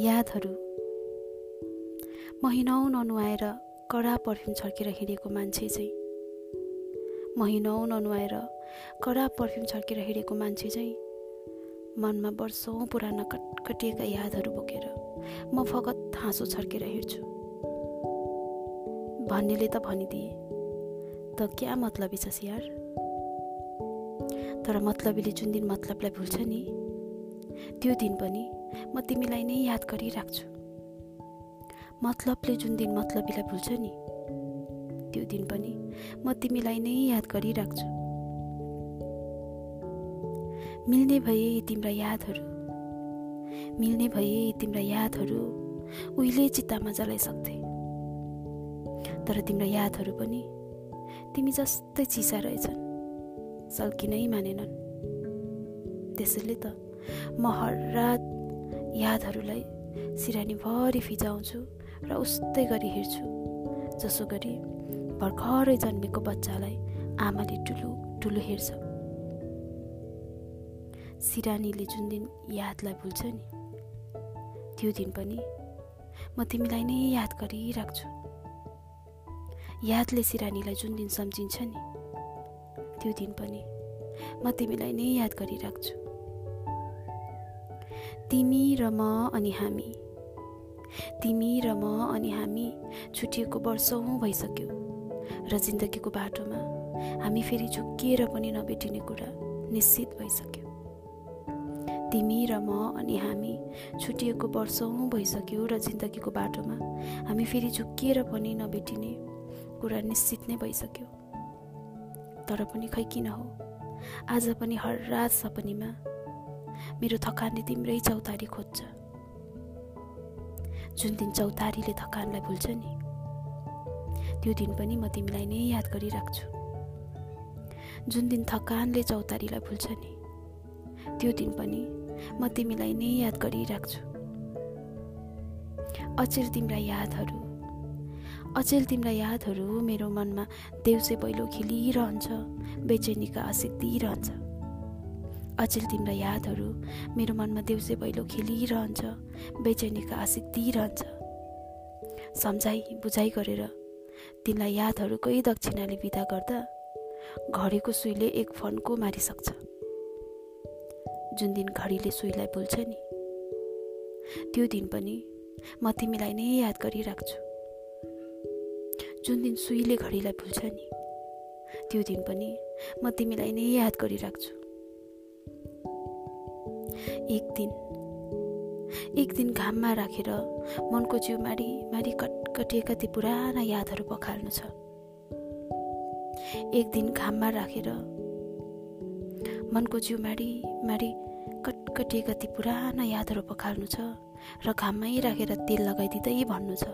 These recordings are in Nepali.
यादहरू। महिनौ ननुहाएर कडा पर्फ्युम छर्केर हिँडेको मान्छे चाहिँ। महिनौ ननुहाएर कडा पर्फ्युम छर्केर हिँडेको मान्छे चाहिँ मनमा वर्षौँ पुराना कटकटिएका यादहरू बोकेर म फगत हाँसो छर्केर हिँड्छु। भन्नेले त भनिदिए त क्या मतलबी छ यार तर मतलबीले जुन दिन मतलबलाई भुल्छ नि त्यो दिन पनि म तिमीलाई नै याद गरिराख्छु। मतलबले जुन दिन मतलबीलाई भुल्छ नि त्यो दिन पनि म तिमीलाई नै याद गरिराख्छु। मिल्ने भए तिम्रा यादहरू मिल्ने भए तिम्रा यादहरू उहिले चित्तामा जलाइसक्थे तर तिम्रा यादहरू पनि तिमी जस्तै चिसा रहेछन् सल्किनै मानेनन्। त्यसैले त म हर रात यादहरूलाई सिरानीभरि फिजाउँछु र उस्तै गरी हिँड्छु जसो गरी भर्खरै जन्मेको बच्चालाई आमाले ठुलो ठुलो हेर्छ। सिरानीले जुन दिन यादलाई भुल्छ नि त्यो दिन पनि म तिमीलाई नै याद गरिराख्छु। यादले सिरानीलाई जुन दिन सम्झिन्छ नि त्यो दिन पनि म तिमीलाई नै याद गरिराख्छु। तिमी र म अनि हामी। तिमी र म अनि हामी छुटिएको वर्षौँ भइसक्यो र जिन्दगीको बाटोमा हामी फेरि झुक्किएर पनि नभेटिने कुरा निश्चित भइसक्यो। तिमी र म अनि हामी छुटिएको वर्षौँ भइसक्यो र जिन्दगीको बाटोमा हामी फेरि झुक्किएर पनि नभेटिने कुरा निश्चित नै भइसक्यो। तर पनि खै किन हो? आज पनि हर रात सपनीमा मेरो थकानले तिम्रै चौतारी खोज्छ। जुन दिन चौतारीले थकानलाई भुल्छ नि त्यो दिन पनि म तिमीलाई नै याद गरिराख्छु। जुन दिन थकानले चौतारीलाई भुल्छ नि त्यो दिन पनि म तिमीलाई नै याद गरिराख्छु। अचेल तिम्रा यादहरू अचेल तिम्रा यादहरू मेरो मनमा देउसे पहिलो खेलिरहन्छ बेचैनीका आशिक दिइरहन्छ अचेल तिम्रा यादहरू। मेरो मनमा देउसे पहिलो खेलिरहन्छ बेचैनीका आशिक दिइरहन्छ। सम्झाइ बुझाइ गरेर तिनलाई यादहरूकै दक्षिणाले विदा गर्दा घडीको सुईले एक फन्को मारिसक्छ। जुन दिन घडीले सुईलाई बोल्छ नि त्यो दिन पनि म तिमीलाई नै याद गरिराख्छु। जुन दिन सुईले घडीलाई भुल्छ नि त्यो दिन पनि म तिमीलाई नै याद गरिराख्छु। एक दिन एक दिन घाममा राखेर मनको जिउ मारी मारी कटकटिएका ती पुराना यादहरू पखाल्नु छ। एक दिन घाममा राखेर मनको जिउ मारी मारी कटकटिएका ती पुराना यादहरू पखाल्नु छ र घाममै राखेर तेल लगाइदिँदै भन्नु छ।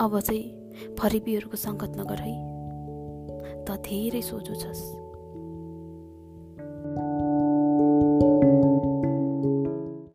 अब चाहिँ फरिबीहरूको सङ्गत नगर है त धेरै सोझो छस्।